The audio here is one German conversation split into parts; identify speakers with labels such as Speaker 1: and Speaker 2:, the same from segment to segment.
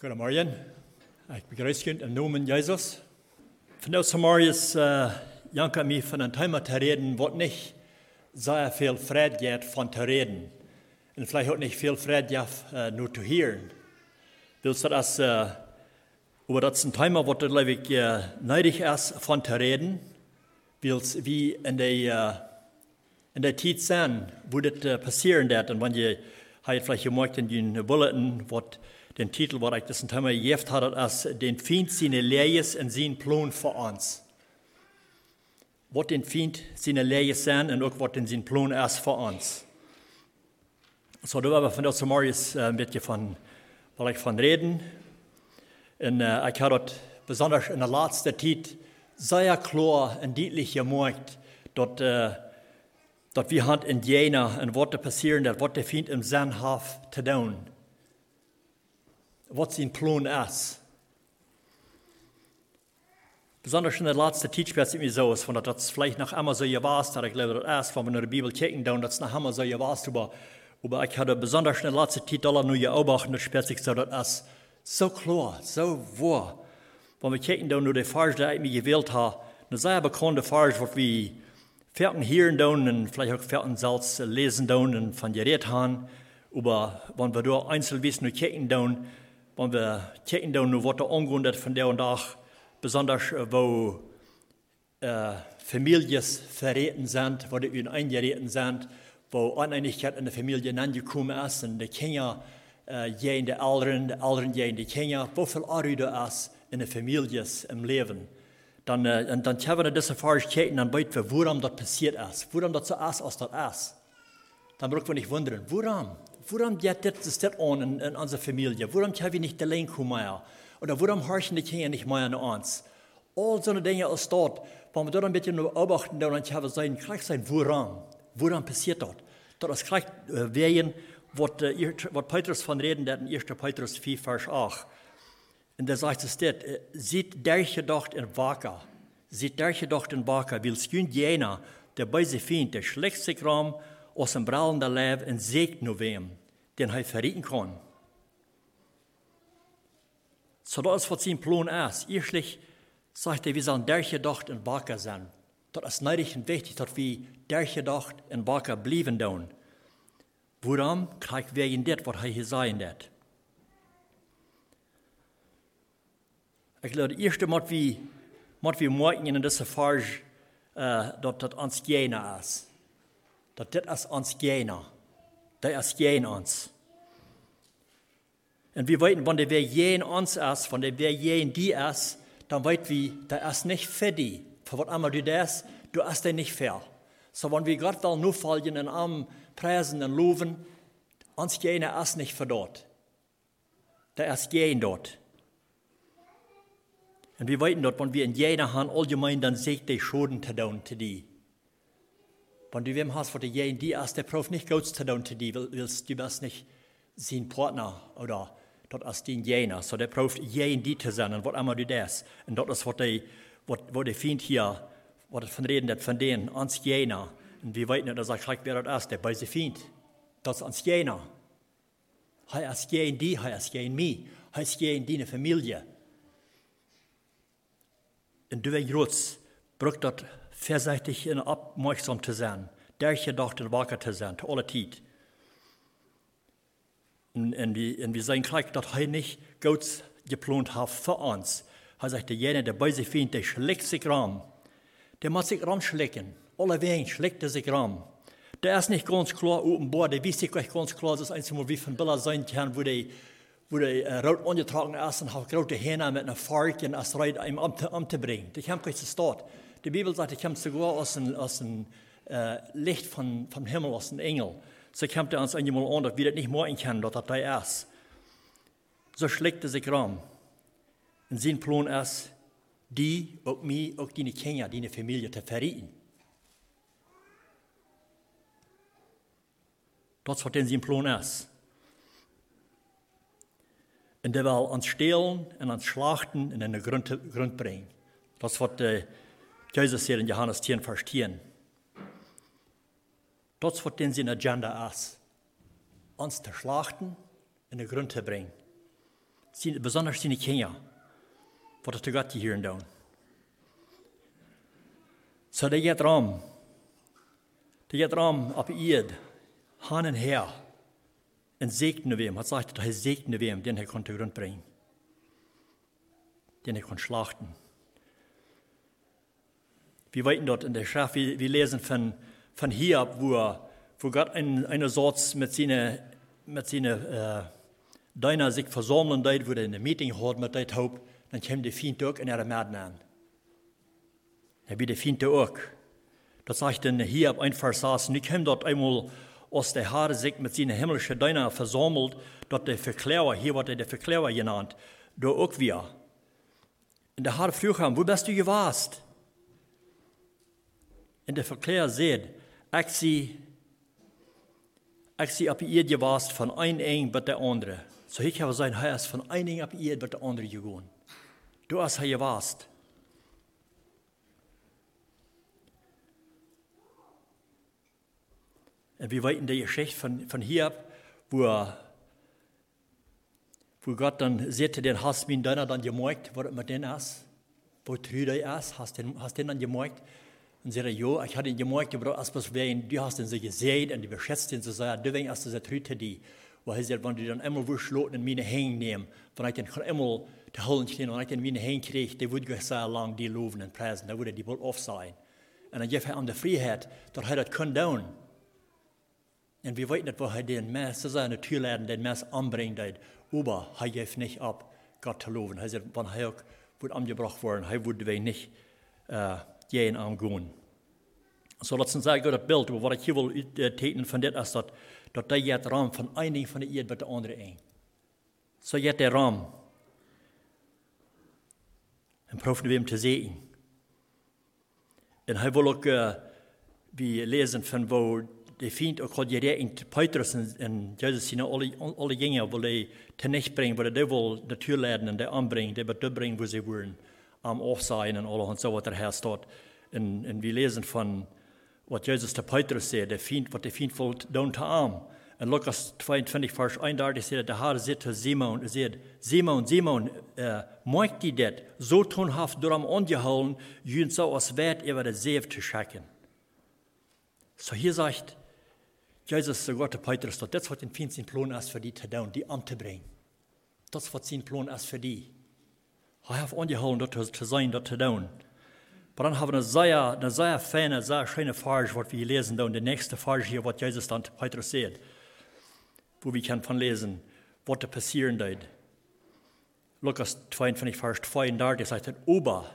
Speaker 1: Goedemorgen. Ik begrüße jullie im Namen Jesus. Vandaag vanmorgen is uh, Janka mij van een thema te reden wat niet sehr viel Freude gibt von zu reden. Und vielleicht auch nicht viel Freude gibt, uh, nur zu hören. Willst du das, uh, über das ein Thema, was du, glaube ich, uh, nötig ist, von zu reden, willst wie in der, uh, in der Zeit sein, wo das uh, passieren wird. Und wenn ihr heute vielleicht gemerkt in den Bulletin, was den Titel, was ich das ein Thema gegeben hat, als den Feind seine Lehres und sein Plan für uns. Was den Feind seine Lehres sind und auch was den sein Plan ist für uns. So, da wir von der äh, ein bisschen von, weil ich von reden. Und äh, ich habe besonders in der letzten Zeit sehr klar und deutlich gemerkt, dass, äh, dass wir in Jena und was passieren, dass was der Feind im Sinn hat zu tun was sein Plan ist. Besonders in der letzten wird es mir so, von dass das vielleicht noch einmal so gewesen dass ich glaube, das ist, wenn wir in der Bibel kicken, dann, dass es noch einmal so gewesen aber, aber ich hatte besonders in der letzten Zeit alle nur beobachtet, das spielt sich so, dass es so klar, so wahr, wenn wir kicken, dann nur die Farge, die ich mir gewählt habe, eine sehr bekannte Farge, was wir Ferten hören dann und vielleicht auch Ferten selbst lesen dann und von geredet haben, aber wenn wir da einzelwissen nur kicken, dann, wenn wir kijken dan wat er aangaat van der und dag, besonders wo äh, Families verreten sind, wo die eingereten sind, wo Uneinigkeit in der Familie angekommen ist, und die Kinder äh, gehen die Eltern, die Eltern gehen die Kinder, wo viel Arüde ist in der Familie im Leben. Dann, äh, und dann können wir diese kijken, dann weit wir, warum das passiert ist, warum das so ist, als das ist. Dann brauchen wir nicht wundern, warum? Warum geht das, das an in, in unserer Familie? Warum haben wir nicht allein mehr? Oder warum horchen die Kinder nicht mehr an uns? All so eine Dinge ist dort. Wenn wir dort ein bisschen beobachten, dann haben wir sein, gleich sein, warum? Warum passiert das? Das ist gleich äh, wegen, was, Petrus von reden, der in 1. Petrus 4, Vers 8. Und da sagt es dort, sieht der gedacht in Wacker, sieht der gedacht in Wacker, will es jener, der bei sich findet, der schlägt sich rum, aus dem brallenden Leben en zegt nu wem, den hij verrieten kan. So dat is wat zijn plan is. Eerstlich sagt er, wir sollen der gedacht in Baker sein. Das ist neidig und wichtig, dass wir der gedacht in Baker bleiben tun. Warum kriegt wir in das, was er hier sagen wird? Ich glaube, das erste, was wir, was wir merken in dieser Phase, äh, dass das uns jener ist dat dit is ons gener. Dat is. En wir weten, wenn der wer jen uns ist, wenn der wer jen die ist, dann weit wir, der ist nicht für die. Für was immer du das, du ist der nicht fair. So, wenn wir Gott will nur fallen in Arm preisen und loben, uns jener ist nicht für dort. Der ist jen dort. Und wir weten dort, wenn wir in jener haben, allgemein, dann seht der Schulden zu tun, zu die. Wenn du wem hast, wo du jeden die ist, der Prof nicht gut zu tun, die willst du bist nicht sein Partner oder dort ist den jener. So der Prof jeden die zu sein, und was immer du das. Und dort ist, was der, was, was der Feind hier, was von reden, das von denen, ans jener. Und wir nicht, dass er gleich wer das ist, der bei sich Feind. Das ans jener. Er ist jeden die, er ist jeden mich, er ist jeden die Familie. Und du, wenn Rutz, braucht das verseitig und aufmerksam zu sein, der gedacht und wacker zu sein, zu aller Zeit. Und, wir, sagen gleich, dass er nicht Gott geplant hat für uns. Er sagt, derjenige, der bei sich findet, der schlägt sich ran. Der muss sich ranschlecken. Alle Wegen schlägt er sich ran. Der ist nicht ganz klar offenbar, der weiß nicht ganz klar, das ist einmal wie von Bilder sein kann, wo der, wo der äh, rot angetragen ist und hat große Hähne mit einer Fark und das Reit ihm umzubringen. Die haben gleich Start. Die Bibel sagt, ich komme sogar aus dem, aus dem äh, Licht von, vom Himmel, aus dem Engel. So kommt er uns einmal an, dass wir das nicht morgen können, dass das da ist. So schlägt er sich rum. Und sein Plan ist, die, auch mich, auch deine Kinder, deine Familie zu verrieten. Das, was denn sein Plan ist. Und der will uns stehlen und uns schlachten und in den Grund, Grund bringen. Das, was der Jesus hier in Johannes 10, Vers 10. Das, was denn seine Agenda ist, uns zu schlachten, in den Grund zu bringen. besonders seine Kinder, wat er Gott hier doen. So det geht ram. Det geht ram op Ed, han en her, en segne wem, hat sagt, er segne wem, den er konnte Grund bringen. Den er konnte schlachten. Wir weiten dort in der Schrift, wir, wir lesen von, von hier, wo, wo Gott einen Satz mit seinen, mit seinen äh, Deiner sich versammeln, dort, wo er in Meeting hat mit der Haupt, dann kommt der Feind auch in ihre Mäden an. Dann wird der Feind auch. Das sagt dann hier ab ein Vers 6, ich komme dort einmal aus der Haare sich mit seinen himmlischen Deiner versammelt, dort der Verklärer, hier wird er der Verklärer genannt, da auch wir. In der Haare früher, wo bist du gewast? En de verklaar zegt, ik zie, ik zie op je gewast van een een bij de andere. Zo ik heb zijn, hij is van een een op je bij de andere gegaan. Du als hij gewast. En we weten de geschichte van, van hier, wo, wo Gott dann sagte, den hast min deiner dann gemerkt, wo mit den ist, wo trüde ist, hast den, hast den dann gemerkt. Und sagte, jo, ich hatte ihn gemerkt, aber als was wen, du hast gesehen und du beschätzt ihn so sehr, du wegen erst diese Trüte die. Er sagt, wenn du dann einmal wirst loten in meine Hänge nehmen, wenn ich dann einmal die Holen stehen, wenn ich dann meine Hänge kriege, der würde ich sehr lang die loben und preisen, da würde die wohl off sein. Und dann gibt er ihm die Freiheit, dass er das kann tun. Und wir wissen nicht, wo er den ist eine Türladen, den Mess anbringt, aber er gibt nicht ab, Gott zu loben. Er sagt, wenn er auch wird angebracht worden, er würde wir nicht äh, gehen angehen. So dat een zeer goed beeld, wat ik hier wil tekenen van dit is dat, dat dat je het raam van een ding van de eer met de andere een. Zo je het raam. En proeven we hem te zien. En hij wil ook, uh, lezen van waar de vriend ook had je in Petrus en, en Jezus zien alle, alle dingen wil hij terecht brengen, waar hij wil de tuur leiden en de aanbrengen, de brengen waar ze worden am Aufsein en alles en zo wat er her staat. En, en we lezen van wat Jezus te Petrus zei, de vriend, wat de vriend wil doen te arm. En Lucas 22, vers 31 zegt, de Heer zegt te Simon, er zegt, Simon, Simon, uh, maakt die dat, zo toonhaft door hem aangehouden, jullie zo als wert over de zeef te schakken. So hier sagt Jesus sogar te Petrus, dat dat wat in vriend zijn plan is voor die te doen, die aan te brengen. Dat is wat zijn plan is voor die. Hij heeft aangehouden dat te zijn, dat te doen. Aber dann haben wir eine sehr, eine sehr feine, sehr schöne Farge, was wir lesen, da, und die nächste Farge hier, was Jesus dann Petrus sagt, wo wir können von lesen, was da passieren wird. Lukas 22, Vers 32 sagt, Ober,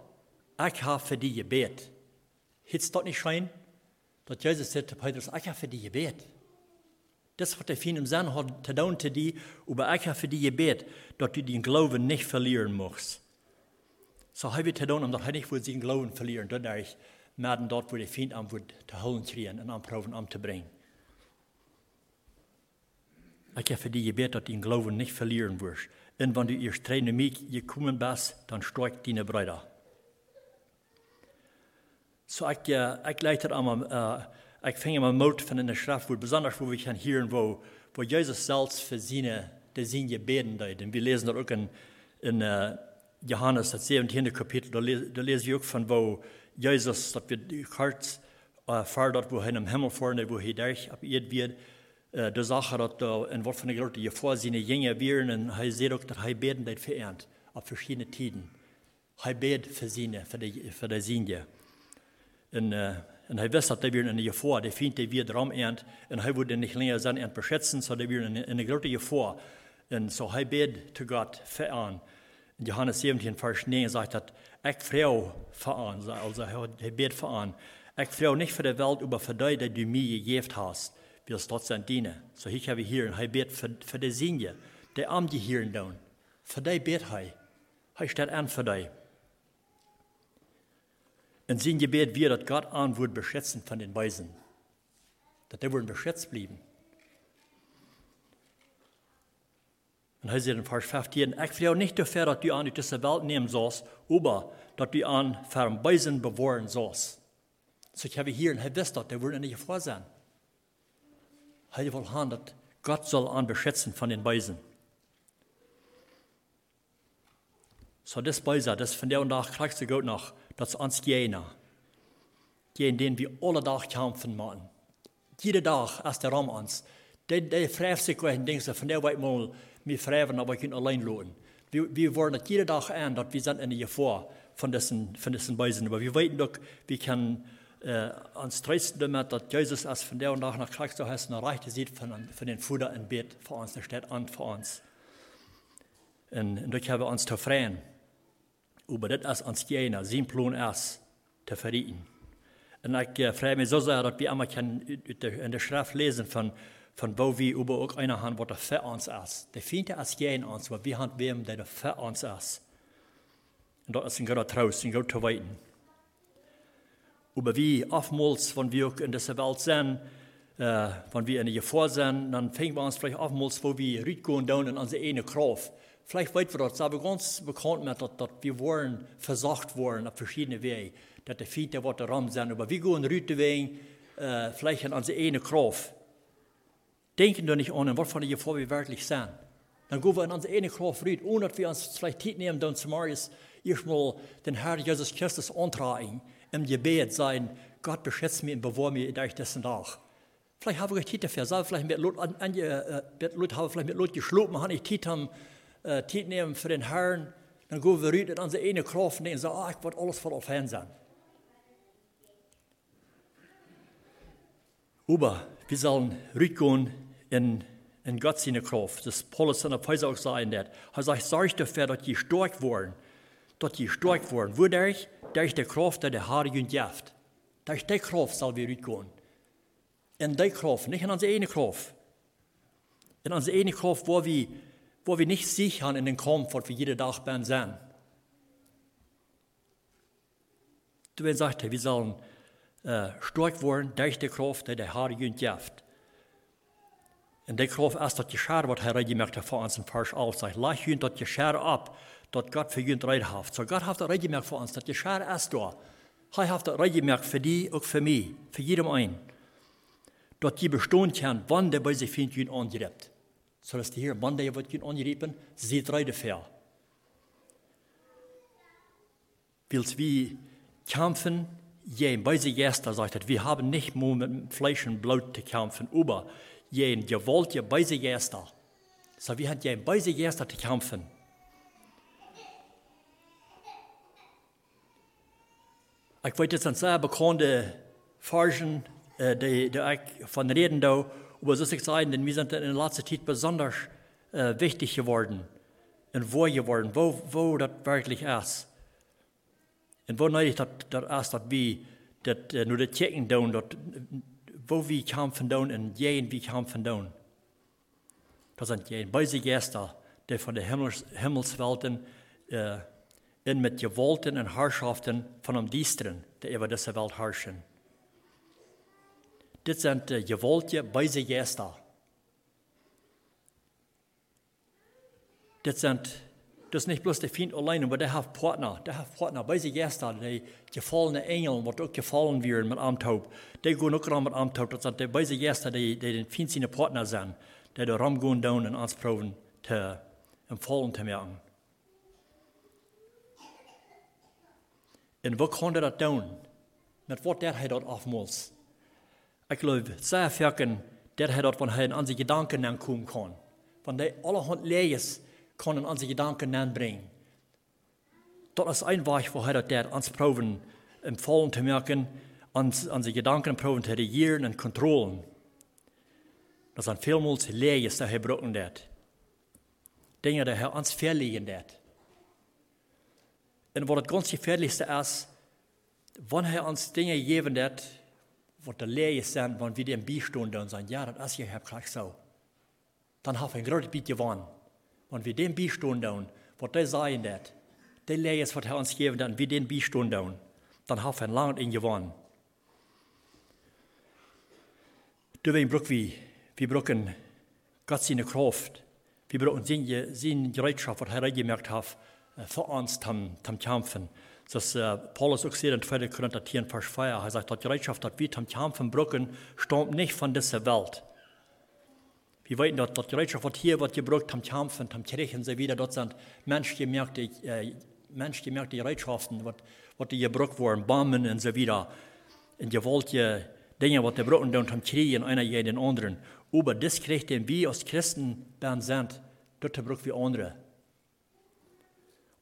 Speaker 1: ich habe für dich gebet. Hitzt dort nicht schein? Dass Jesus sagt zu Petrus, ich habe für dich gebet. Das, was der Fien im Sinn hat, zu tun zu dir, aber ich habe für dich gebet, dass du den Glauben nicht verlieren musst. Så har vi til dem, dat hij niet voor zijn geloven verlieren, dat er maden dort, wo de vriend aan wordt te houden kriegen en aanproeven om te brengen. Ik heb voor die gebed dat die geloven niet verlieren wordt. En wanneer du eerst trainen mij gekomen bent, dan stärkt die Brüder. So ik, uh, ik leid er aan, uh, ik ving hem moed van in de schrift, wo besonders wo we gaan horen, wo, wo Jezus zelfs voor zijn, de zijn gebeden deed. En we lezen dat ook in, in uh, Johannes, das 17. Kapitel, da, da lesen wir auch von, wo Jesus, dass wir die Herz äh, fordert, wo er im Himmel vorne, wo er durch abgeht wird, äh, der Sache, dass da in Wort von der Leute, vor seine Jünger wären, und er sieht auch, dass er beten das verehrt, auf verschiedene Tiden. Er betet für seine, für die, für die. Und, äh, und er weiß, dass wir in der Gefahr, der Feind, der wird Raum ernt, und er würde nicht länger sein Ernt beschätzen, sondern wir in, in der großen Gefahr. Und so er betet zu Gott verehren. In Johannes 17, Vers 9 sagt dat, ik vrouw veran, also hij beet veran. Ik vrouw niet voor de Welt, aber für die, die du mir gegeben hast, wie es sein dienen. So ich habe hier, und er beet für, für die Sinje, die am die hier tun. Für die beet hij. Hij steht an für die. Und sein Gebet wird, dass Gott an wird beschätzen von den Weisen. Dass die würden beschätzt bleiben. Und hij zegt in vers 15, ik wil niet te du aan uit Welt nemen zoals, aber dat du aan Weisen bewahren zoals. So ich habe hier, und er wist dat, würde nicht vor sein. Er will haben, dass Gott soll an beschätzen von den Weisen. So das beiser, das von der und nach kriegst du gut nach, das ans jener. Gehen, den wir alle Tag kämpfen machen. Jede Tag, als der Raum ans. Der, der fragt sich, und denkt von der Welt mal, wir fragen, aber kann allein lohnen. Wir, wir wollen das jede Tag an, dass wir sind in der Gefahr von diesen, von diesen Weisen. Aber wir weten doch, wir können äh, ans trösten damit, dass Jesus als von der und nach nach Christus heißt, erreicht sieht von, von den Futter im Bett für uns, der steht an für uns. Und, und das haben wir uns zu freuen. Aber das ist uns jener, sein Plan ist, zu verrieten. Und ich äh, freue mich so sehr, dass wir einmal in der Schrift lesen von, von wo wir über auch einer haben, was der für uns ist. Der Fiende ist jener uns, aber wir haben wem, der für uns ist. Und das ist ein guter Trost, ein guter Weiten. Aber wie oftmals, wenn wir in dieser Welt sind, äh, wenn wir in der Gefahr sind, dann fängt wir uns vielleicht oftmals, wo wir rübergehen down in unsere eigene Kraft. Vielleicht weit wir das, aber ganz bekannt mit, dass, dass wir wollen versagt worden auf verschiedene Wege, dass der Feind der Worte ram sind, aber wir gehen rüber wegen, äh, vielleicht in unsere eigene Kraft. Denken wir nicht an, was von der Gefahr wir wirklich sind. Dann gehen wir in unsere eigene Kraft rüber, ohne dass wir uns vielleicht Zeit nehmen, dann zum Marius erstmal den Herrn Jesus Christus antragen, im Gebet sein, Gott beschützt mich und bewahre mich durch diesen Tag. Vielleicht habe ich Zeit dafür, vielleicht mit Leuten, äh, mit habe vielleicht mit Leuten geschlafen, habe ich Zeit haben, äh, Zeit nehmen für den Herrn, dann gehen wir rüber in unsere eine Kraft und sagen, ah, ich will alles voll auf Herrn sein. Aber wir sollen rübergehen in, in Gott seine Kraft. Das Paulus in der Pfizer auch sagen, er sagt, sorg dafür, dass die stark werden, dass die stark werden. Wodurch? Durch die Kraft, die der Heilige Geist. Durch die Kraft soll wir rübergehen. In die Kraft, nicht in unsere eine Kraft. In unsere eine Kraft, wo wir wo wir nicht sicher in den Kampf, was wir jeden Tag beim sind. Du sagte, wir sollen äh, stark werden durch die Kraft, die der Heilige Geist. Und die Kraft ist das Geschehen, was Herr gemerkt hat für uns im Vers 11. Sagt, lass ihn das Geschehen ab, das Gott für ihn rein hat. So Gott hat das gemerkt für uns, das Geschehen ist da. Er hat das gemerkt für die, auch für mich, für jedem einen. Dass die bestehen kann, wann der bei sich findet, ihn angreift zoals de Heer man die wordt kunnen onriepen, ziet rijden ver. Wils wie kämpfen, je bei sich Gäste sagt, wir haben nicht nur mit Fleisch und Blut zu kämpfen, aber je gewollt je bei sich Gäste. So wir haben je bei sich Gäste zu kämpfen. Ich weiß jetzt ein sehr bekannte Forschen, äh, die, die ich von reden da, aber so ich sagen, denn wir sind in der letzten Zeit besonders äh, wichtig geworden und wo geworden, wo, wo das wirklich ist. Und wo nötig das, ist, dass wir das, äh, nur das checken tun, dat, wo wir kämpfen tun und jen wir kämpfen tun. Das sind jen beide Gäste, die von den Himmels, Himmelswelten äh, in mit Gewalten und Herrschaften von dem Diesteren, die über diese Welt herrschen. Dit zijn de gewoltje beide gäster. Dit zijn dus niet bloß de vriend alleen, maar de heeft partner. De heeft partner, beide gäster, de gefallene engel, wat ook gefallen werden met Amthoop. Die gaan ook ram met Amthoop. Dat zijn de beide gäster, die, die den vriend zijn partner zijn. Die de ram gaan doen en ons te, en vallen te merken. En wat kon dat doen? Met wat deed hij dat afmals? Ik geloof sehr verken, der hat dort von hij an zijn gedanken aankomen kan. Van die allerhand lees an zijn gedanken aanbrengen. Dat is een weg hij dat der ans proben empfohlen te merken, an zijn gedanken proben te regieren en controlen. Dat zijn veelmals lees dat hij broken dat. Dingen die hij ans verlegen dat. En wat het ganz gefährlichste is, wanneer hij ons dingen geven dat, wat de leer zijn, wanneer we dem bijstonden en zeggen, ja, dat is je hebt graag zo. Dan hebben we een groot beetje van. Wanneer we dem bijstonden, wat die zeggen dat, die leer wat hij ons geeft, dan we den bijstonden, dan hebben we een lang in gewonnen. Deswegen brauchen wir, wir brauchen Gott seine Kraft. Wir brauchen seine, seine Bereitschaft, was er gemerkt hat, für uns zum, zum Kämpfen. Das äh, Paulus auch sieht in 2. Korinther 10, Vers 4. Er sagt, die Bereitschaft, dass wir am Kämpfen brücken, stammt nicht von dieser Welt. Wir wissen, dass die Bereitschaft, was hier wird gebrückt, am Kämpfen, am Kirchen, so wieder, dort sind Menschen gemerkt, die, äh, menschgemerkte Gerätschaften, was die gebruikt worden, Bomben und so weiter. Und wollt je Dinge, was die brauchen, dann haben kriegen, einer je den anderen. Aber das kriegt den wir als Christen dann sind, dort brauchen wir andere.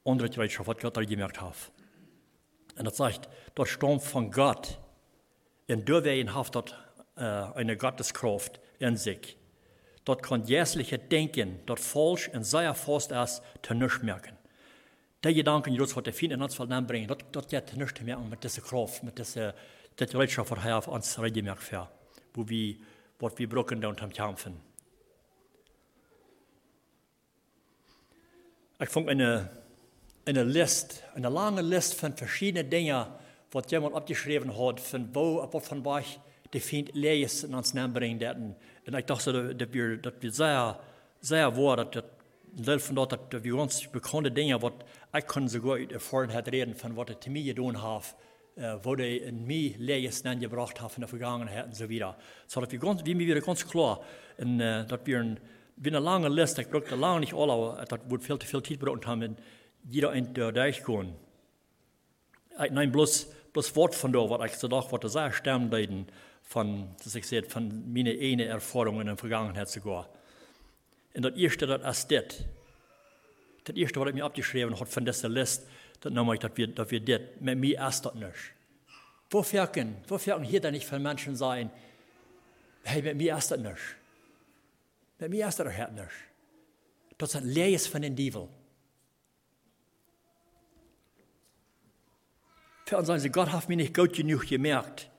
Speaker 1: Andere Gerätschaft, was Gott da gemerkt hat. Und das sagt, dort stammt von Gott. Und da wer hat dort äh, eine Gotteskraft in sich. Dort kann jährliche Denken, dort falsch und sehr fast erst zu nichts merken. Die Gedanken, die was der Feind in uns bringen, dort, dort geht nichts mehr mit dieser Kraft, mit dieser, der Bereitschaft, was er auf uns regelmäßig für, wo wir, was wir brauchen da unterm Kämpfen. Ich fand eine, eine Liste, eine lange Liste von verschiedenen Dingen, was jemand abgeschrieben hat, von wo, von was de fint lees in naam brengt. En, ik dacht dat, dat, we, dat we zeer, zeer waar, dat, dat deel van dat, dat we ons bekende dingen, wat ik kon reden van wat het te mij gedaan heeft, uh, wat hij in mij lees gebracht heeft in de vergangenheid en zo weer. Zo dat we, ganz, we weer ganz klar, en uh, dat we een, we een lange list, ik brukte lang niet alle, dat wordt veel te veel tijd gebruikt hebben, jeder een durchgaan. Ik neem bloß, bloß Wort von da, wat ik zo dacht, wat er sehr stemmen leiden van, zoals ik zei, van mijn ene ervaring in de vergangenheid sogar. En dat eerste, dat is dit. Dat eerste wat ik me opgeschreven had van deze list, dat nam ik dat we, dat we dit, met mij is dat niet. Wo werken, wo werken hier dan niet van mensen zijn, hey, met mij is dat niet. Met mij is dat er niet. Dat is het lees van den duivel. Für uns sagen sie, Gott hat mich nicht gut genug gemerkt.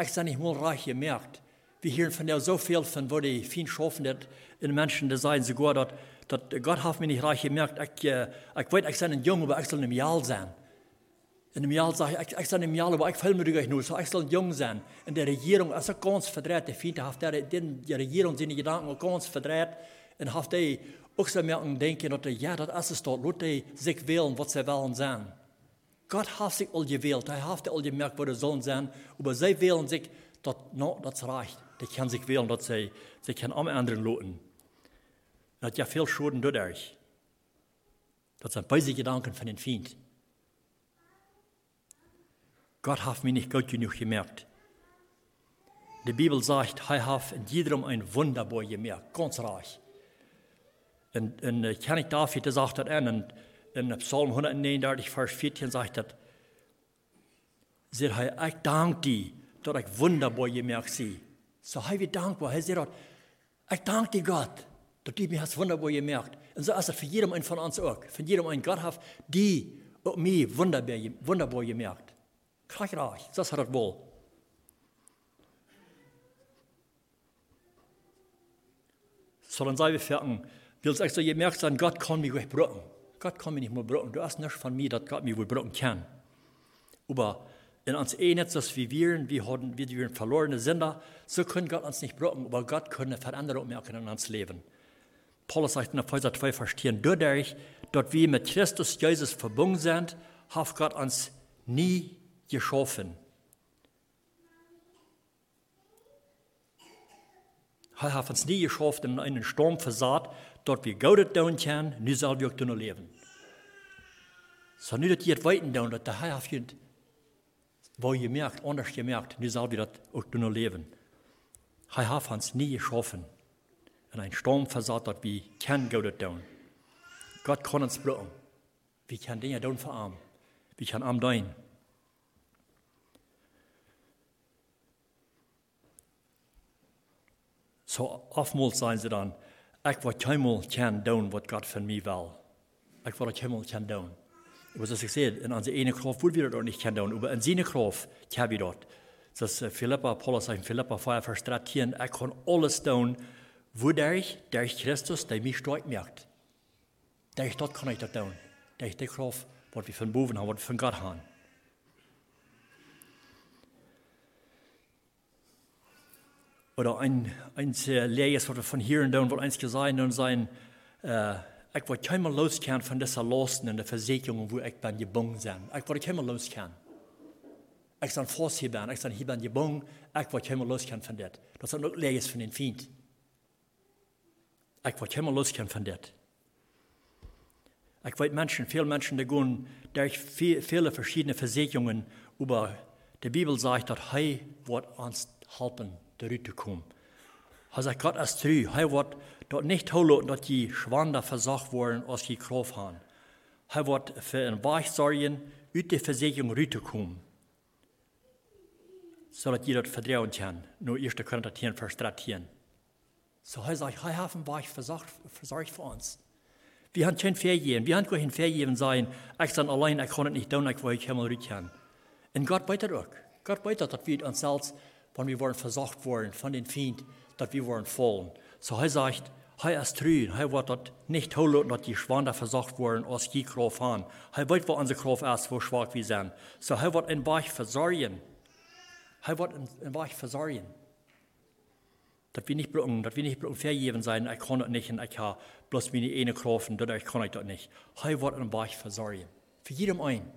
Speaker 1: Ich habe nicht mal reich gemerkt. Wir hören von der so viel von, wo die viel schaffen, dass in Menschen, die sagen sogar, dass, dass Gott hat mir nicht reich gemerkt. Ich, äh, ich weiß, ich bin ein Junge, aber ich soll ein Jahr sein. In einem Jahr sage ich, ich soll ein Jahr, aber ich fühle mich nur, so ich soll jung sein. In der Regierung, also ganz verdreht, die Fiete hat der, die Regierung seine Gedanken ganz verdreht und hat die auch so merken, denken, dass ja, das ist dort, die sich wählen, was sie wollen sein. Gott hat sich al gewählt, er hat al gemerkt, wo er sollen sein, aber sie wählen sich, dat, no, das reicht. Die können sich wählen, dass sie, sie können am anderen loten. Das hat ja viel Schulden dadurch. Das sind beide Gedanken von den Feind. Gott hat mich nicht gut genug gemerkt. Die Bibel sagt, er hat in jedem ein Wunderbar gemerkt, ganz reich. Und, und König David sagt das an, in Psalm 139, Vers 14 sagt dat, zegt hij, ik dank die dat ik wonderbaar je merk zie. Zo hij weer dankbaar. Hij zegt dat, ik dank die God, dat die mij has wonderbaar je merkt. En zo is het voor iedereen van ons ook. Voor iedereen God heeft die op mij wonderbaar, wonderbaar je merkt. Krijg raar, zo is het wel. So, dann sei wir fertig. Willst du so gemerkt sein, Gott kann mich wegbrücken. Gott kann mich nicht mehr brauchen. Du hast nicht von mir, dass Gott mich wohl brauchen kann. Aber in uns eh nicht, dass wir wären, wir haben, wir verlorene Sünder, so können Gott uns nicht brauchen, aber Gott kann eine Veränderung merken in uns Leben. Paulus sagt in Epheser 2, Vers 10, dadurch, dass wir mit Christus Jesus verbunden sind, hat Gott uns nie geschaffen. Er hat uns nie geschaffen in einen Sturm dort wir Gott tun können, nu soll wir auch tun leben. So nu dat je het weten doen, dat Heer heeft wo je merkt, anders gemerkt, nu soll wir das auch tun leben. Er hat uns nie geschaffen. In einen Sturm versaat, dort wir kennen Gott tun. Gott kann uns brauchen. Wir können Dinge tun für arm. Wir können arm tun. So oftmals sagen sie dann, ich wat helemaal kan doen wat God van mij wil. Ik wat helemaal kan doen. Aber zoals ik zei, in onze ene kracht willen we dat niet kan doen, maar in zijn kracht kan we dat. Zoals Philippa, Paulus zegt in Philippa 5, vers 13, ik kan alles doen, wodurch, durch Christus, der mich stark merkt. Durch dat kan ik dat doen. Durch die kracht, wat we van boven hebben, wat we van God hebben. Oder ein, ein Lehrjes, wir von hier und da, wird eins gesagt und sein, äh, ich wollte keinmal loskehren von dieser Lasten und der Versicherung, wo ich bin gebunden bin. Ich wollte keinmal loskehren. Ich bin bin, ich bin hier gebunden, ich wollte keinmal loskehren von das. Das ist auch Lehrjes von den Feind. Ich wollte keinmal loskehren von das. Ich weiß Menschen, viele Menschen, die gehen durch viele verschiedene Versicherungen über die Bibel sagt, dass er wird uns helfen, darüber zu kommen. Er sagt, Gott ist treu. Er wird dort nicht holen, dass die Schwander versagt worden, als die Kraft haben. Er wird für ein Weich sorgen, aus der Versicherung rauszukommen. So dass jeder vertrauen kann. Nur 1. Korinther 10, Vers 13. So er sagt, er hat ein Weich versorgt, versorgt für uns. Wir haben kein Ferien. Wir haben kein Ferien sein. Ich bin allein, ich kann nicht tun, ich will ich einmal raus Und Gott das auch. Gott weiß, dass wir uns selbst, wenn wir wollen versorgt worden von den Feind, dass wir wollen fallen. So er sagt, er ist treu, er wird dort nicht holen, dass die Schwander versorgt worden aus die Kraft haben. Er weiß, wo unsere Kraft ist, wo schwach wir sind. So er wird ein Weich versorgen. Er wird ein Weich versorgen. Dass wir nicht blocken, dass wir nicht blocken vergeben sein, ich kann das nicht und ich habe bloß meine eine Kraft und dadurch kann ich das nicht. Er wird ein Weich versorgen. Für jedem einen.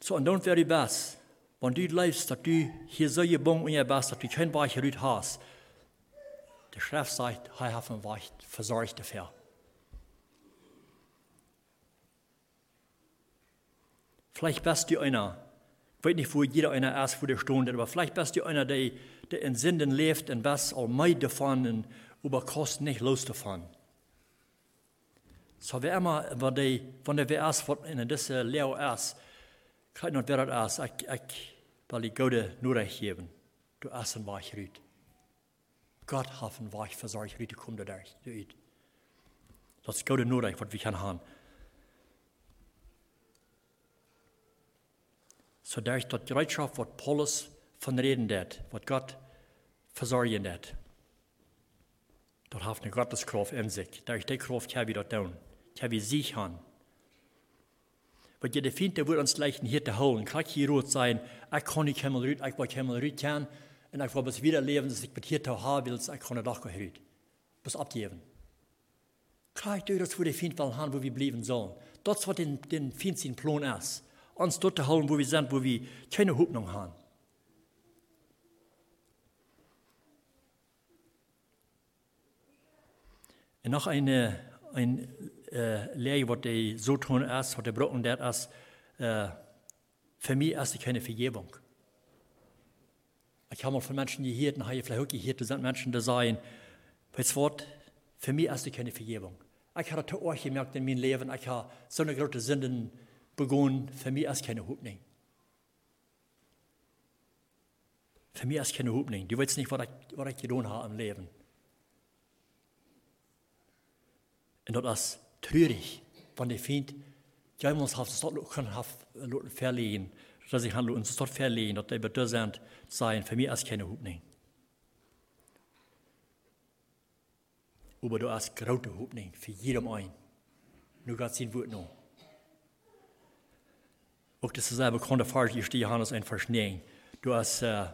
Speaker 1: So, und dann wäre die best. Wenn du lebst, dass du hier so gebogen in ihr bist, dass du kein Weich Rüt hast, die Schrift sagt, er hat ein Weich versorgt dafür. Vielleicht bist du einer, ich weiß nicht, wo jeder einer ist, wo der Stunde, aber vielleicht bist du einer, der, der in Sünden lebt und bist allmeid davon und über Kosten nicht loszufahren. So, wer immer, wenn der, wenn der wer ist, in dieser Lehre ist, kan not vera as ek ek wil die gode nodig geben. Du as en wach rüt. Gott hat en wach versorg rüt kom der du ut. Das gode nodig wat vi kan han. Så der ist dat Bereitschaft, wat Paulus von reden det, wat Gott versorgen det. Dort hat eine Gotteskraft in sich. Da ist die Kraft, wir dort tun. Die wir sich haben. Wat je de vindt, wordt ons lijken hier te houden. Kijk hier rood zijn, ik kan niet helemaal uit, ik wil helemaal uit gaan. En ik wil bis wieder leven, dus ik met hier te houden wil, ik kan het ook uit. Bis abgeven. Kijk door dat voor de vindt wel gaan, waar we blijven zullen. Dat is wat den, den vindt zijn plan is. Ons dort te houden, waar we zijn, waar we geen hoopnung hebben. En nog een, een äh, Lehre, was die so tun ist, was der Brocken der ist, äh, für mich ist keine Vergebung. Ich habe mal von Menschen gehört, und habe vielleicht auch gehört, das sind Menschen, die sagen, das Wort, für mich ist keine Vergebung. Ich habe das auch gemerkt in meinem Leben, ich habe so eine große Sünden begonnen, für mich ist keine Hoffnung. Für mich ist keine Hoffnung. Du weißt nicht, was ich, was ich getan habe im Leben. Und das ist treurig, wenn de fint, jij ons heeft stad kunnen have verlegen, dat ik han ons stad verlegen, dat de bedurend zijn, voor mij als keine hoopning. Aber du hast große Hoffnung für jedem ein. Nur Gott sein Wort noch. Auch das ist ein bekannter Vers, hier steht Johannes ein Vers 9. Du hast, äh,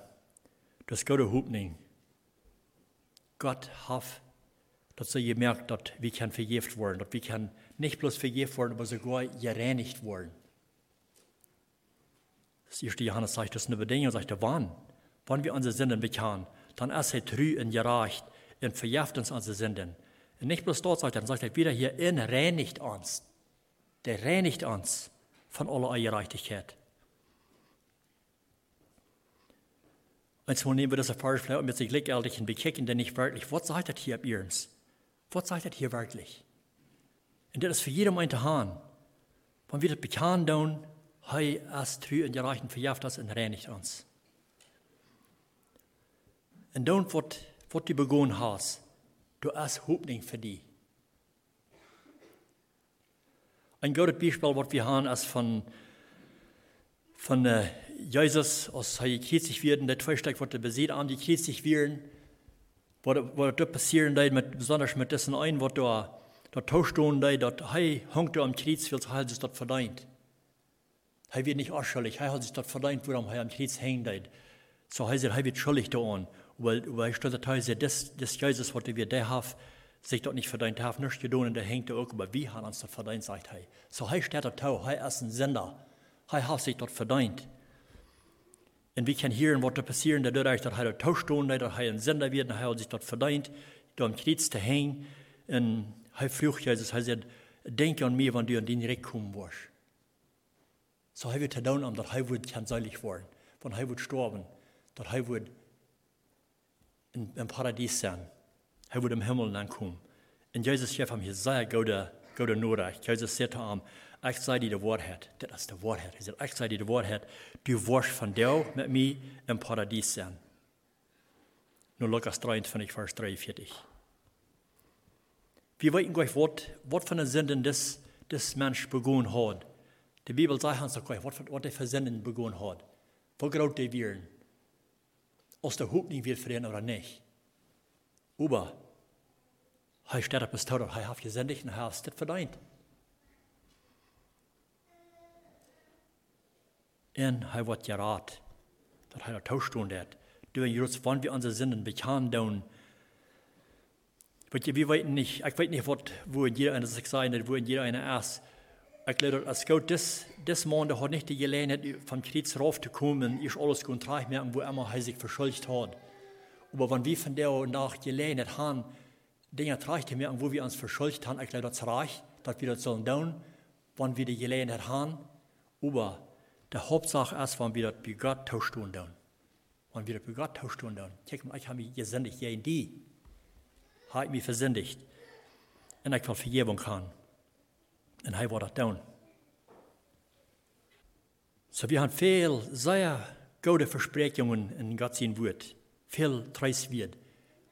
Speaker 1: du hast große Hoffnung. Gott hat dass sie gemerkt, dass wir kann vergift worden, dass wir kann nicht bloß vergift worden, aber sogar gereinigt worden. Das erste Johannes sagt, das ist eine Bedingung, sagt wann? Wann wir unsere Sünden bekennen, dann ist er treu und gerecht und verjährt uns unsere Sünden. Und nicht bloß dort sagt er, dann sagt er wieder hier, er reinigt uns. Der reinigt uns von aller Ungerechtigkeit. Und so nehmen wir das Erfahrung vielleicht mit sich gleichgültig und bekicken, denn nicht wirklich, was sagt er hier ab ihrens? Was sagt das hier wirklich? Und das ist für jeden ein Hahn. Wenn wir das bekannt tun, hei as trü und gereichen verjaft das und reinigt uns. Und dann, was du begonnen hast, du hast Hoffnung für die. Ein gutes Beispiel, was wir haben, ist von, von äh, Jesus, als er gekreuzigt wird, der zwei Stück, was er besieht, an die gekreuzigt werden, wat, wat er passieren deed, met, besonders met dessen ein, wat da, dat tauschton deed, dat hij hangt am Kreuz, weil hij sich dat verdient. Hij wird nicht ausschuldig, hij hat sich dat verdient, warum hij am Kreuz hängt deed. So hij sagt, hij wird schuldig da an, weil, weil ich stelle teilweise, das, das Jesus, was wir da haben, sich dort nicht verdient haben, nicht getan, und der hängt da auch, aber wie haben uns das verdient, sagt er. So hij steht da tau, hij ist ein Sender, hij hat sich dort verdient. Und wir können hören, was da passiert, dadurch, dass er tauscht dass er ein Sender wird, und er sich dort verdient, da am Kreuz zu hängen. Und er fragt Jesus, er sagt, denk an mir, wann du an den Reck kommen wirst. So hij wird gedaan om dat hij wordt kan seilig worden. Want hij wordt sterben. Dat hij wordt in, in paradies zijn. Hij wordt im Himmel aankomen. En Jezus geeft hem hier zeer goede, goede nodig. Jezus zegt hem, ik zei die de waarheid. Dat is de waarheid. Hij zegt, ik zei die de waarheid. Du wordt van jou met mij in paradies zijn. Nu Lukas 23, vers 43. Wir weten gleich, wat, wat van de zinden des, des mens begonnen hat. De Bibel sagt uns gleich, er für zinden begonnen hat. Wo groot die werden. Als der nicht wird für ihn oder nicht. Aber, er steht op het hij heeft gezendigd en hij heeft het verdiend. En hij wordt geraad, dat hij dat toestoen deed. Door Jezus, wanneer we onze zinnen bekend doen, Weet je, we weten niet, ik weet niet wat, wo jeder eine zich zijn, wo jeder eine is. Ik glaube, als Gott des, des Mondes hat nicht die Gelegenheit, vom Kreuz raufzukommen, ist alles gut merken, wo immer er sich verschuldigt hat. Aber wenn wir von der nach Gelegenheit haben, Dinge zu merken, wo wir uns verschuldigt haben, ich glaube, das reicht, dass wir das sollen tun, wenn wir die Gelegenheit haben. Aber die Hauptsache ist, wenn wir das bei Gott tauschen tun. Wenn wir das bei Gott tauschen tun. Kijk mal, ich habe mich gesendet, ja in die har vi versündigt. En ik wil vergeving gaan. En hij wordt dat doen. So wir haben viel sehr gute Versprechungen in Gott sein Wort. Viel Treis wird,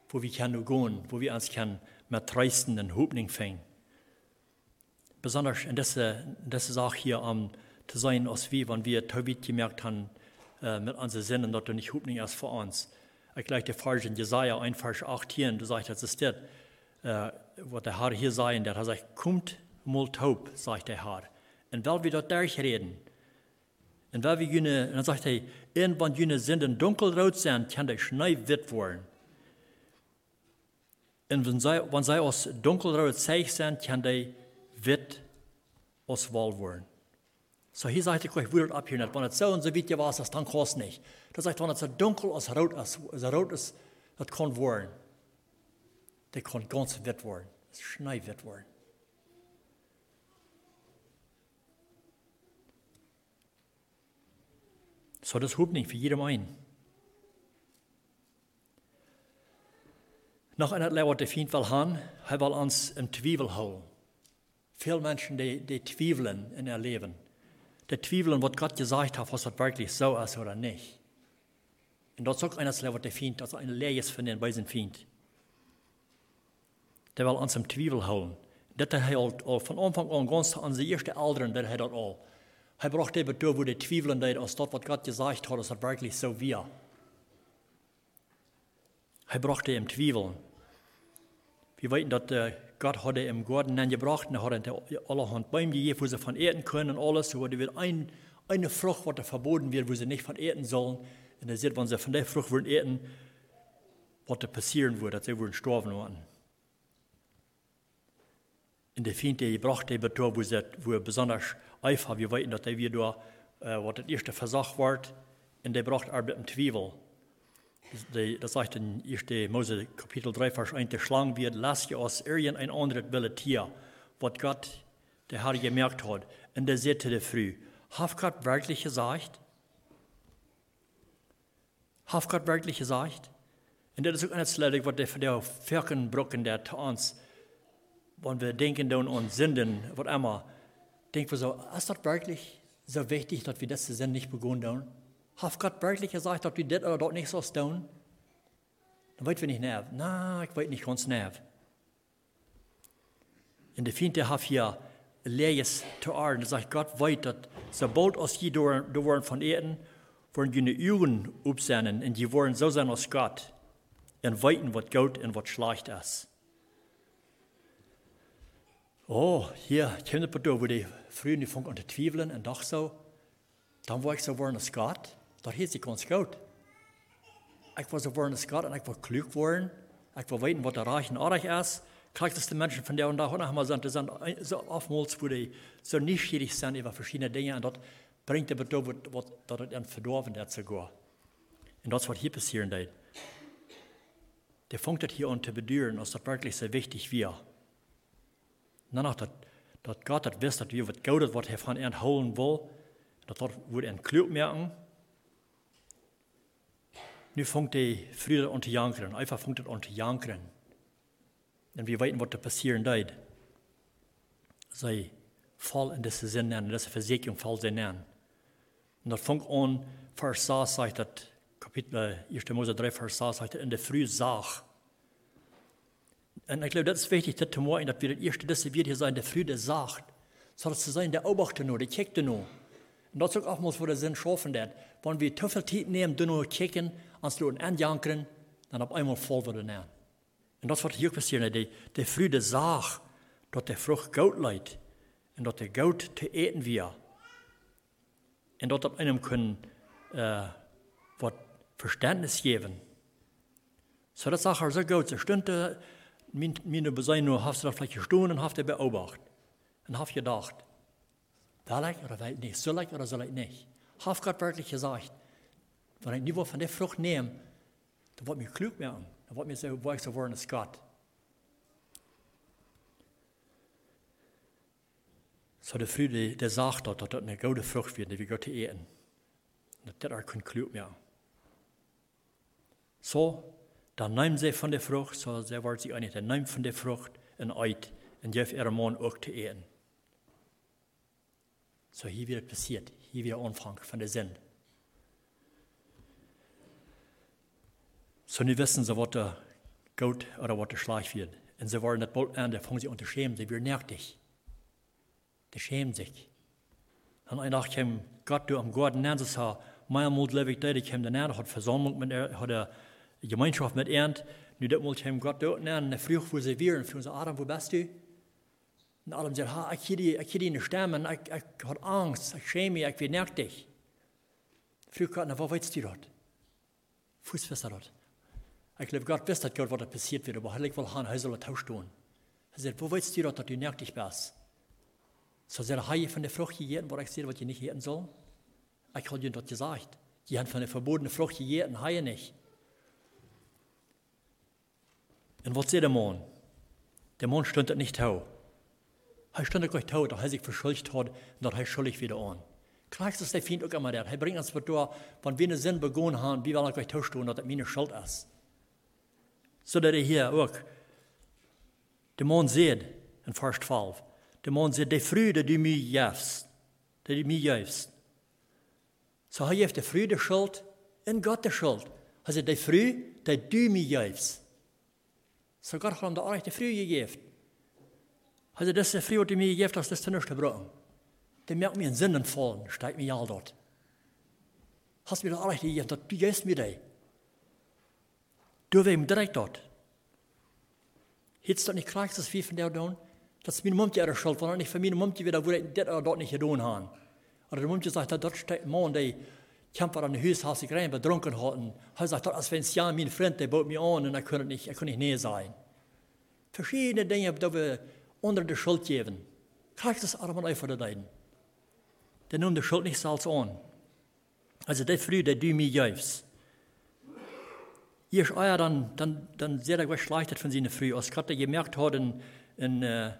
Speaker 1: wo wir können gehen, wo wir uns können mit Treisten und Hoffnung fangen. Besonders in dieser, dieser Sache hier um, zu sein, als wir, wenn wir Tobit gemerkt haben, äh, mit unseren Sinnen, dass du nicht Hoffnung ist für uns. Ich gleich der Vers in Jesaja 1, Vers 18, du sagst, das ist das, äh, was der Herr hier sagt, der hat gesagt, kommt mal taub, sagt der Herr. Und weil wir dort durchreden, und weil wir jene, dann sagt er, irgendwann jene Sünden dunkelrot sind, kann der Schnee wird worden. Und wenn sie, wenn sie aus dunkelrot zeig sind, kann der wird aus Wahl worden. So hier sagt ich euch, würdet ab hier nicht. Wenn es so und so weit war, dann kann es nicht. Das sagt, wenn es so dunkel als so rot ist, das kann werden. Das kann ganz wet werden. Das Schnee wird werden. So das hub nicht für jedem ein. Noch einer Lehrer, der findet will haben, er will uns im Zweifel holen. Viele Menschen, die, die zweifeln in ihr Leben der Zweifeln, was Gott gesagt hat, was wirklich so ist oder nicht. Und dort sagt einer, was der Feind, dass eine Lehre ist von den weisen Feind. Der will uns im Zweifel holen. Das hat er von Anfang an ganz an die ersten Eltern, der hat das all. Er braucht eben durch, wo die Zweifeln hat, als das, was Gott gesagt hat, dass das wirklich so wir. Er brauchte im Zweifel. Wir wissen, dass der Gott hat im Garten gebracht und hat er allerhand Bäume gegeben, wo sie von ernten können und alles. So wird ein, eine Frucht, was verboten wird, wo sie nicht von ernten sollen. Und er sieht, wenn sie von der Frucht wollen ernten, was passieren würde, dass sie würden sterben werden. In der gebracht, der wo, sie, wo er besonders einfach, wir wissen, dass er wieder, äh, was das erste Versach war, und der braucht Arbeit im Zwiebel. Das sagt in 1. Mose Kapitel 3, Vers 1, der Schlange wird, lasst ihr aus irgendein anderes wilde Tier, was Gott, der Herr, gemerkt hat. Und der sagte der früh, hat Gott wirklich gesagt? Hat Gott wirklich gesagt? Und das ist auch eines Leidig, was der der Firkenbrücken der Tanz, wenn wir denken an Sünden, was immer, denken wir so, ist das wirklich so wichtig, dass wir das Sinn nicht begonnen haben? Hat Gott wirklich gesagt, dass wir das oder dort nicht so tun? Dann weten wir nicht nerv. Na, ich weiß nicht ganz nerv. In der Finte hat hier Lees zu Arden, sagt Gott weiß, dass sobald aus hier durch von Erden, wollen die Uhren aufsenden und die wollen so sein als Gott und weiten, was gut und was schlecht ist. Oh, hier, ich kenne wo die früher die Funk unter Zweifeln und doch so, dann war ich so worden als Gott. Dat heeft ik ons goud. Ik wil zo worden Gott en ik wil klug worden. Ik wil weten wat er reich en aardig is. Kijk, dat de mensen van der und dag nog maar zijn, zijn zo oftmals wo die zo nieuwsgierig zijn over verschillende dingen. En dat brengt er toe wat, dat het een verdorven is sogar. En dat is wat hier passieren deed. Der fängt das hier an zu beduren, als das wirklich so wichtig wäre. Danach, dat, dass Gott das wisst, dass wir was Gutes, was er von ihnen holen will, dass das wird ein klug merken. Nu fängt die Friede an zu jankern, einfach fängt es an zu jankern. Und wir wissen, was da passieren wird. Sie fallen in diese Sinn in diese fallen sie in. Und das fängt an, Vers 6 sagt das, Kapitel 1. Mose 3, Vers 6 sagt in der Früh Sach. Und ich glaube, das ist wichtig, das zu morgen, dass wir das erste, das wird hier sein, der Früh sagt. Soll es zu sein, der Obachter nur, der checkt nur. Und das ist auch mal, wo der Sinn schaffen wird. Wenn wir zu viel Zeit nehmen, checken, als du anjankern, dann auf einmal voll wird er Und das wird hier passieren, der, der Früh der sagt, dass der Frucht Gout leidt. Und dass der Gout zu eten wir. Und dort auf einem können, äh, wat Verständnis geben. So das Sache so gut, so Stunde, meine Besein nur, hast du da vielleicht gestohlen und hast du beobachtet. Und hast gedacht, will ich oder ich nicht, soll ich oder soll ich nicht? Hast Gott wirklich gesagt, wenn ich nicht von der Frucht nehme, dann wird mir klug werden, dann wird mir so weich so werden als Gott. So der Friede, der sagt dass das eine gute Frucht wird, die wir Gott eten. Dat er kun klug mehr. So, dann nehmen sie von der Frucht, so sie war sie einig, dann nehmen von der Frucht ein Eid und jeff ihre Mann auch zu ehren. So hier wird passiert, hier wird Anfang von der Sinn. So, nie wissen sie, was der Goat oder was der Schlag wird. Und sie waren nicht bald an, da fangen sie an zu schämen, sie werden nervig. Die schämen sich. Dann eine Nacht kam Gott du am Gordon an, so mehrmals lebe ich da, ich kam danach, hat Versammlung mit er, hat eine Gemeinschaft mit er. Nu dat moet hem Gott dort an, en vroeg voor ze weer, en vroeg ze, Adam, wo bist du? Und Adam sagt, ha, ich hier ich die Stimmen, ich, ich habe Angst, ich schäme mich, ich bin nervig. Früh Gott, na, wo weißt du dort? Fuß wisst er Ich glaube, Gott wisst Gott, was da passiert wird, aber ich will haben, er soll tausch tun. Er sagt, wo weißt du dass du nervig bist? So er, habe ich von der Frucht gegessen, wo ich sehe, was ich nicht essen soll? Ich habe ihnen dort gesagt. Die haben von der verbotenen Frucht habe ich nicht. Und was sieht der Mann? Der Mann stand nicht tau. Er stand gleich tau, da er sich verschuldigt hat, und dann er schuldig wieder an. Klar ist der Feind auch immer der. Er bringt uns vor, wenn wir einen Sinn begonnen haben, wie wir er gleich tau dass das meine Schuld ist. So dass er hier auch, der Mann sieht, in Vers 12, der Mann sieht, die Freude, die mir gibst, die mir gibst. So hij heeft de vrede schuld en God de schuld. Hij zegt, de vrede, die du mir gibst. So Gott hat ihm da auch die Früh gegeben. Also das ist die Früh, die mir gegeben hat, das ist nicht gebrochen. Die merkt mir in Sinnen fallen, steigt mir all dort. Hast mir da alles gegeben, du gibst mir die. Du wem direkt dort. Hättest du nicht kriegst, das wie von der tun? Das meine Mutter ihre Schuld, weil nicht für meine Mutter wieder, wo ich das oder dort nicht getan haben. Oder die Mutter sagt, dort steht ein Mann, der kämpfer an Haus, hat sich rein betrunken hatten. Er sagt, als wenn es ja mein Freund, der baut mir an und er konnte nicht, er konnte nicht näher sein. Verschiedene Dinge, die wir unter der Schuld geben. Kriegt das Arme einfach da rein. Der nimmt die Schuld nicht selbst an. Also der Früh, der du mir gibst. Ist euer, dann, dann, dann sehr schleichtet von seiner Früh. Als Gott gemerkt hat, in, in äh,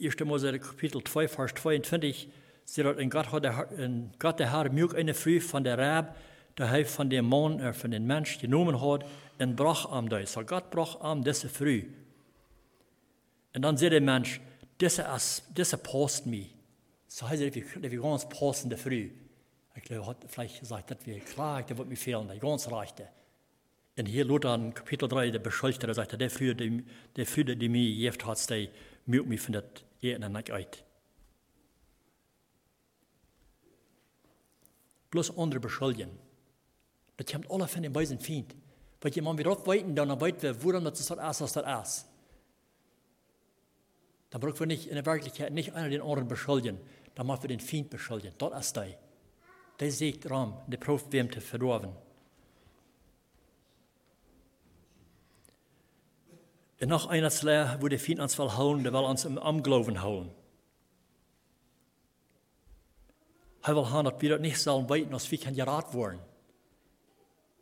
Speaker 1: 1. Mose Kapitel 2, Vers 22, zodat in God, had in God de Herr mij eine Früh von der Rab, der hij von dem Mann, er von dem Mensch genommen hat, und brach am da. So Gott brach am diese Früh. Und dann sagt der Mensch, diese, diese passt mir. So heißt es, wir ganz passende Früh. Ich glaube, hat vielleicht gesagt, das wäre klar, das wird mir fehlen, das ganz reichte. Und hier Luther in Kapitel 3, der beschuldigte, der sagt, der Früh, der Früh, die mir gegeben hat, der mögt mich von das Eten nicht aus. bloß andere beschuldigen. Das kommt alle von dem bösen Feind. Weil jemand wieder aufweiten, dann weit wir, woran das ist das ist, das ist. Dann brauchen wir nicht in der Wirklichkeit nicht einer den anderen beschuldigen, dann machen wir den Feind beschuldigen. Dort ist der. Der sieht Raum, der Prof wem zu verdorben. Und noch einer Lehr, wo der Feind uns will hauen, der will uns im Amglauben hauen. Hij wil gaan dat we dat niet zullen weten als we gaan geraad worden.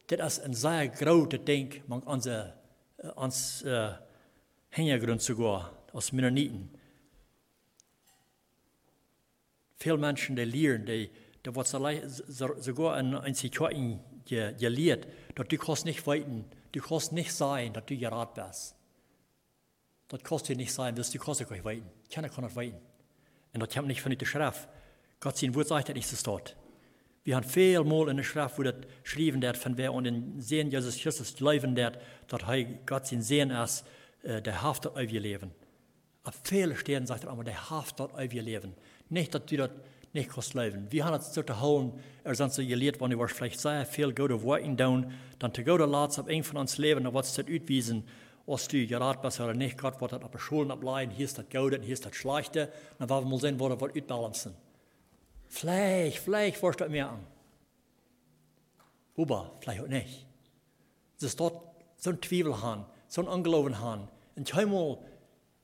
Speaker 1: Dit is een zeer grote ding met onze, ons uh, hintergrund sogar, als Mennoniten. Viele Menschen, die lehren, die, die wird sogar in ein Situationen gelehrt, dass du kannst nicht weiten, du kannst nicht sein, dass du gerat bist. Das kannst du nicht sein, dass du kannst nicht weiten. Keiner kann nicht weiten. Und das kommt nicht von der Schrift. Gott sein Wort sagt, dass nicht so steht. Wir haben viel mal in der Schrift, wo das geschrieben wird, von wer und in Sehen Jesus Christus glauben wird, dass Gott sein Sehen ist, äh, der Haft dort wir leben. Auf viele Stellen sagt er aber, der Haft dort wir leben. Nicht, dass du kannst leben. Wir haben es zu holen, er sind so gelehrt, wenn du vielleicht sehr viel gute Worten tun, dann zu gute Laats auf ein von uns leben, dann wird es auswiesen, als du gerad bist oder nicht, Gott wird das auf der Schulen ableiten, hier ist das Gute, hier ist das Schlechte, dann werden wir mal sehen, wo das wird ausbalancen. Vielleicht, vielleicht forscht das mir an. Aber vielleicht auch nicht. Es ist dort so ein Zweifel haben, so ein Unglauben haben. Und einmal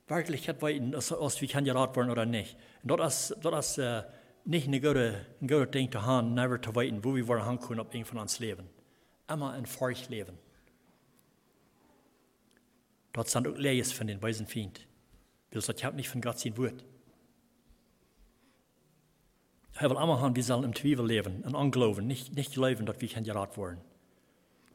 Speaker 1: Wirklichkeit weiten, als, als wir kann gerat werden oder nicht. Und dort ist, dort ist äh, nicht eine gute, ein gutes Ding zu haben, never zu weiten, wo wir wollen haben können, ob ein von uns leben. Immer ein Furcht leben. Dort sind auch Leis von den weisen Feind. Weil das hat nicht von Gott sein Wort. Er will immer haben, wir sollen im Zweifel leben, in Unglauben, nicht, nicht glauben, dass wir kein Gerat wollen.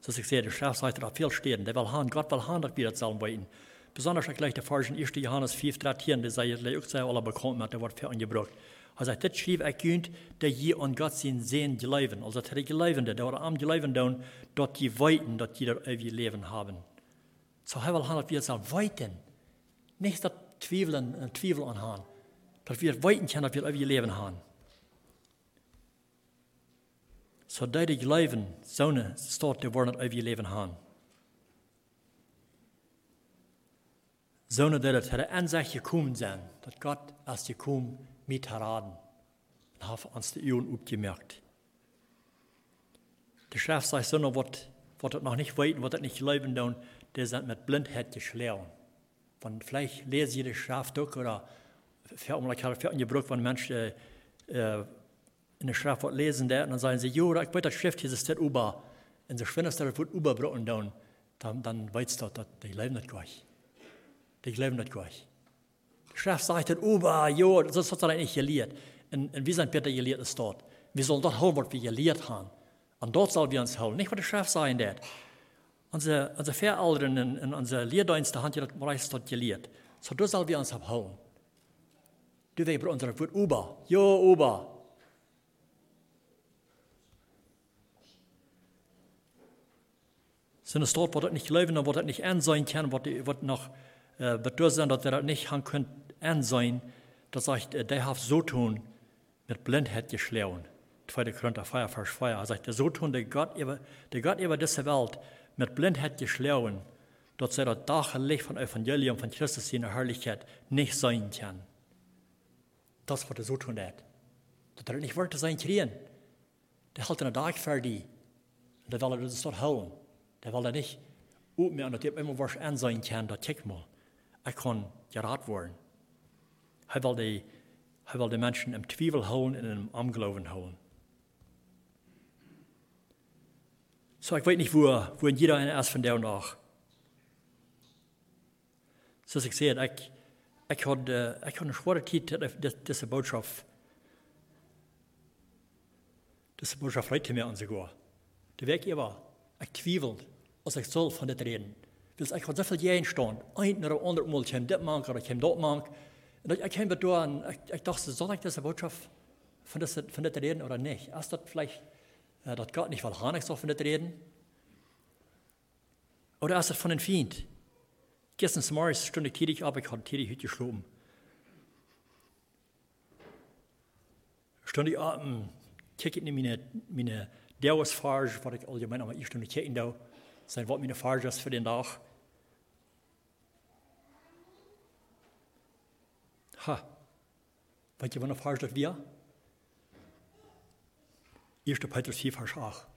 Speaker 1: So ich sehe, der Chef sagt, da viel stehen. Der will haben, Gott will haben, dass wir das sollen weiten. Besonders gleich der in 1. Johannes 5, 13, der sagt, auch sehr alle bekannt hat, der wird für angebracht. Er sagt, das schrieb ich kühnt, der je an Gott sein Sehen glauben. Also, der Geleibende, der war am Geleibende, tun, dort die weiten, dass die das ewige Leben haben. So, er will haben, dass wir das weiten. Nicht das Zweifeln, Zweifel anhaben. Dass wir weiten können, dass wir das ewige Leben haben. Så de die leven, zonen, staat de worden over je leven aan. Zonen dat het er aanzicht gekomen zijn, dat God als je met heraden. En heeft ons de eeuwen opgemerkt. De schrift sagt, zonen wat, wat het nog niet weten, wat het niet geloven doen, die zijn met blindheid geschlagen. Van vielleicht lesen je de schrift ook, oder, ik had het gebruikt van mensen, uh, in der Schrift lesen der, und dann sagen sie, jo, ich wollte das Schrift, hier ist das über. Und sie schwindet das wird überbrochen dann, dann weißt du, dass die leben nicht gleich. Die leben nicht gleich. Schrift sagt über, jo, das hat er nicht gelehrt. Und, und wir sind Peter gelehrt ist dort. Wir sollen dort holen, was wir gelehrt haben. Und dort sollen wir uns holen, nicht was die Schrift sagen wird. Unsere, unsere Verälteren und unsere Lehrdienste haben das bereits dort gelehrt. So, da sollen wir uns holen. Du weißt, unser Wort über, jo, über. Sind es dort, wo das nicht leben, wo das nicht ansehen kann, wo, die, wo noch äh, sind, dass wir das nicht haben können ansehen, das sagt, äh, der hat so tun, mit Blindheit geschlagen. 2. Korinther 4, Vers 4. Er sagt, so tun, der Gott über, der Gott über diese Welt mit Blindheit geschlagen, dass sie das Dachlicht von Evangelium von Christus in der Herrlichkeit nicht sein kann. Das, was er so tun hat. Dass er nicht wollte sein kriegen. Der hält einen Tag für die. Und der will er das dort holen. Der will er nicht op mir an, dat ik immer was aanzien kan, dat ik mal. Ik kan geraad worden. Hij wil de, hij wil de mensen im Twijfel houden en im Unglauben houden. So, ich weiß nicht, wo, wo jeder einer ist von der und auch. So, ich sehe, ich, ich hatte, ich hatte eine schwere Zeit, diese Botschaft, diese Botschaft reite mir an sogar. Der Weg war, ich twiebelt als ik zelf van dit reden. Dus ik had zoveel jaren staan. Een naar de andere mal, ik heb dit mank, of ik heb dat mank. En ik heb door en ik, ik dacht, zal ik deze boodschap van dit, van dit reden oder nicht? Als dat vielleicht, äh, dat Gott nicht wel handig soll von dit reden? Oder ist das von den Feind? Gestern morgens stund ich tätig ab, ich hatte tätig heute geschlafen. Stund ich ab, kijk in meine, meine Dauersfarge, was ich allgemein aber ich stund kijken da zijn wat mijn vader voor de dag. Ha, weet je wat een vader weer? Eerste Petrus 4, vers 8.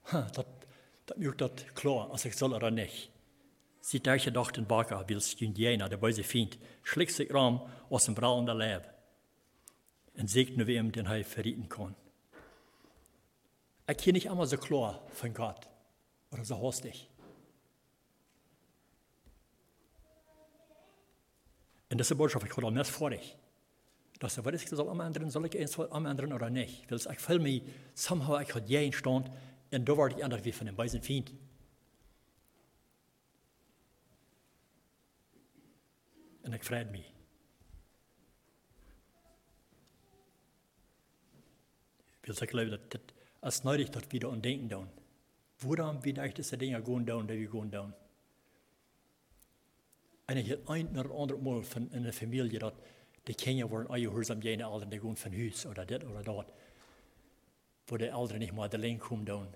Speaker 1: Ha, dat, dat maakt dat klaar, als ik zal er niet. Sie dachten doch den Baker, wills Indianer, der böse Feind, schlägt sich ram aus dem braunen Leib und segne wem, den er verrieten kann. Ich kenne nicht einmal so klar von Gott. Oder so hastig. En deze boodschap, ik ga al net voor dich. Dat ze, wat is ik omanderen? Zal ik eens wat omanderen oder nicht? Weil ich fühle mich, somehow ich had jij stand en daar word ik anders wie van een zijn vriend. En ik vrijd me. Weil ich glaube, dat dit als nodig dat wieder aan denken doen. Waarom wie echt deze dingen gaan doen, die we doen? En ik heb een naar andere mal van in een familie dat de kinderen worden aangehoorzaam jene ouderen, die gaan van huis, of dit of dat. Wo de ouderen niet meer alleen komen doen.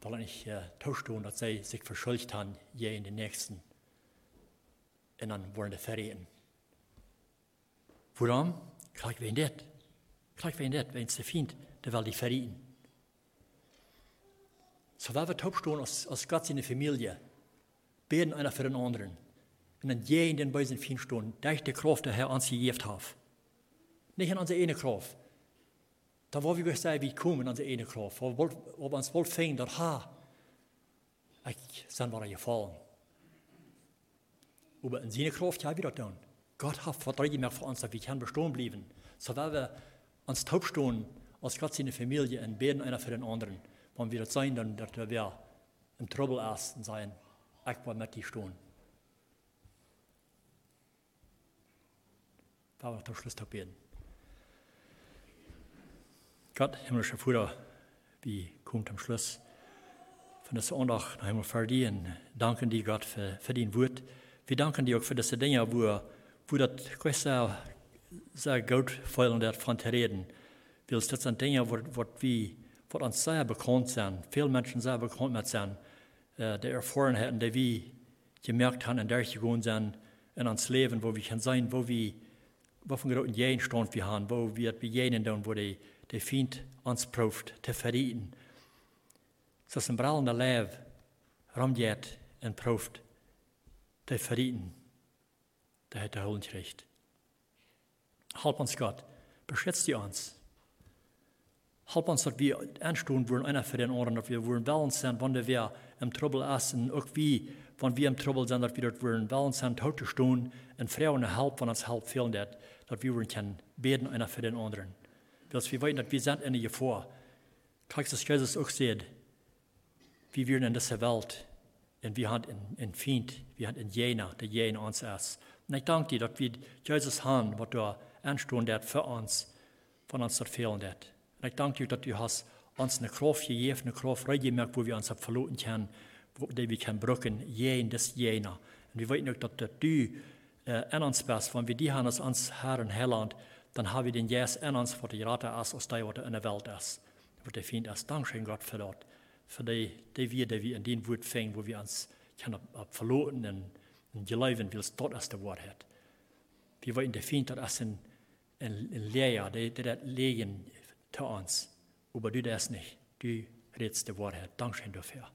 Speaker 1: Weil ich äh, tauschen, dass sie sich verschuldigt haben, je in den nächsten. Und dann wurden die Ferien. Warum? Kijk wie dit. Kijk wie dit, wenn sie findet, der will die Ferien. So, weil wir taubstehen als, als Gott seine Familie, beten einer für den anderen. Und dann je in den beiden vier Stunden, durch die Kraft, der Herr uns gegeben hat. Nicht in unsere eine Kraft. Da war wir gesagt, wie kommen in unsere eine Kraft. Ob wir uns wohl fingen, dat ha, ich sind wir gefallen. Aber in seine Kraft ja wieder tun. Gott hat Verträge mehr für uns, dass wir können bestehen bleiben. So weil wir uns taubstehen, als Gott seine Familie und beten einer für den anderen. Wenn wir das sein, dann, dass wir im Trouble ersten sein, ich will mit dir stehen. Da war der Schluss zu beten. Gott, himmlischer Vater, wie kommt am Schluss von dieser Sonntag noch einmal für dich und danken dir, Gott, für, für dein Wort. Wir danken dir auch für diese Dinge, wo, wo das sehr, sehr gut feilen wird von zu reden. Weil das sind Dinge, wo, wo wir, wo uns sehr bekannt sind, viele Menschen sehr bekannt mit sind, äh, die erfahren haben, die wir gemerkt haben, in der gegangen sind, in uns Leben, wo wir können sein, wo wir, stand wir haben, wo wir begegnen tun, wo die, die Feind uns prüft, zu verrieten. Så som brallende lev ramjet en prøvd, det verrieten, det heter Holenrecht. Halb uns Gott, beschützt die uns. Halb uns, dass wir anstehen wollen, einer für den anderen, dass wir wollen balance sein, wenn wir im Trouble essen, auch wie, wenn wir im Trouble sind, dass wir dort wollen balance sein, tot zu stehen, und Frauen help, wenn uns help fehlen, dass wir können beten, einer für den anderen. Dass wir wissen, dass wir sind in Gefahr. Kijk, das Jesus auch sieht, wie wir in dieser Welt, und wir haben einen Feind, wir haben einen Jener, der Jener uns ist. Und ich danke dir, dass wir Jesus haben, was du anstehen hat für uns, von uns das fehlen hat. Und ich danke dir, dass du hast uns eine Kraft gegeben, eine Kraft reingemerkt, wo wir uns verloren können, wo wir können brücken, jen des Jener. Und wir wissen auch, dass du in uns bist, wenn wir die haben als uns Herr Heiland, dann haben wir den Jesus in uns, was die Rate ist, als der, was in der Welt ist. Was der Feind ist. Dankeschön, Gott, für das für die, die wir, die wir in den Wort fängen, wo wir uns können verloren und, und gelaufen, weil es dort ist der Wort hat. Wir wollen der Feind, das ist ein, ein, ein Lehrer, der, der das legen zu uns. Aber du das nicht. Du redest Wort hat. Dankeschön dafür.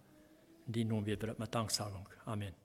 Speaker 1: In den Namen wir mit Danksagung. Amen.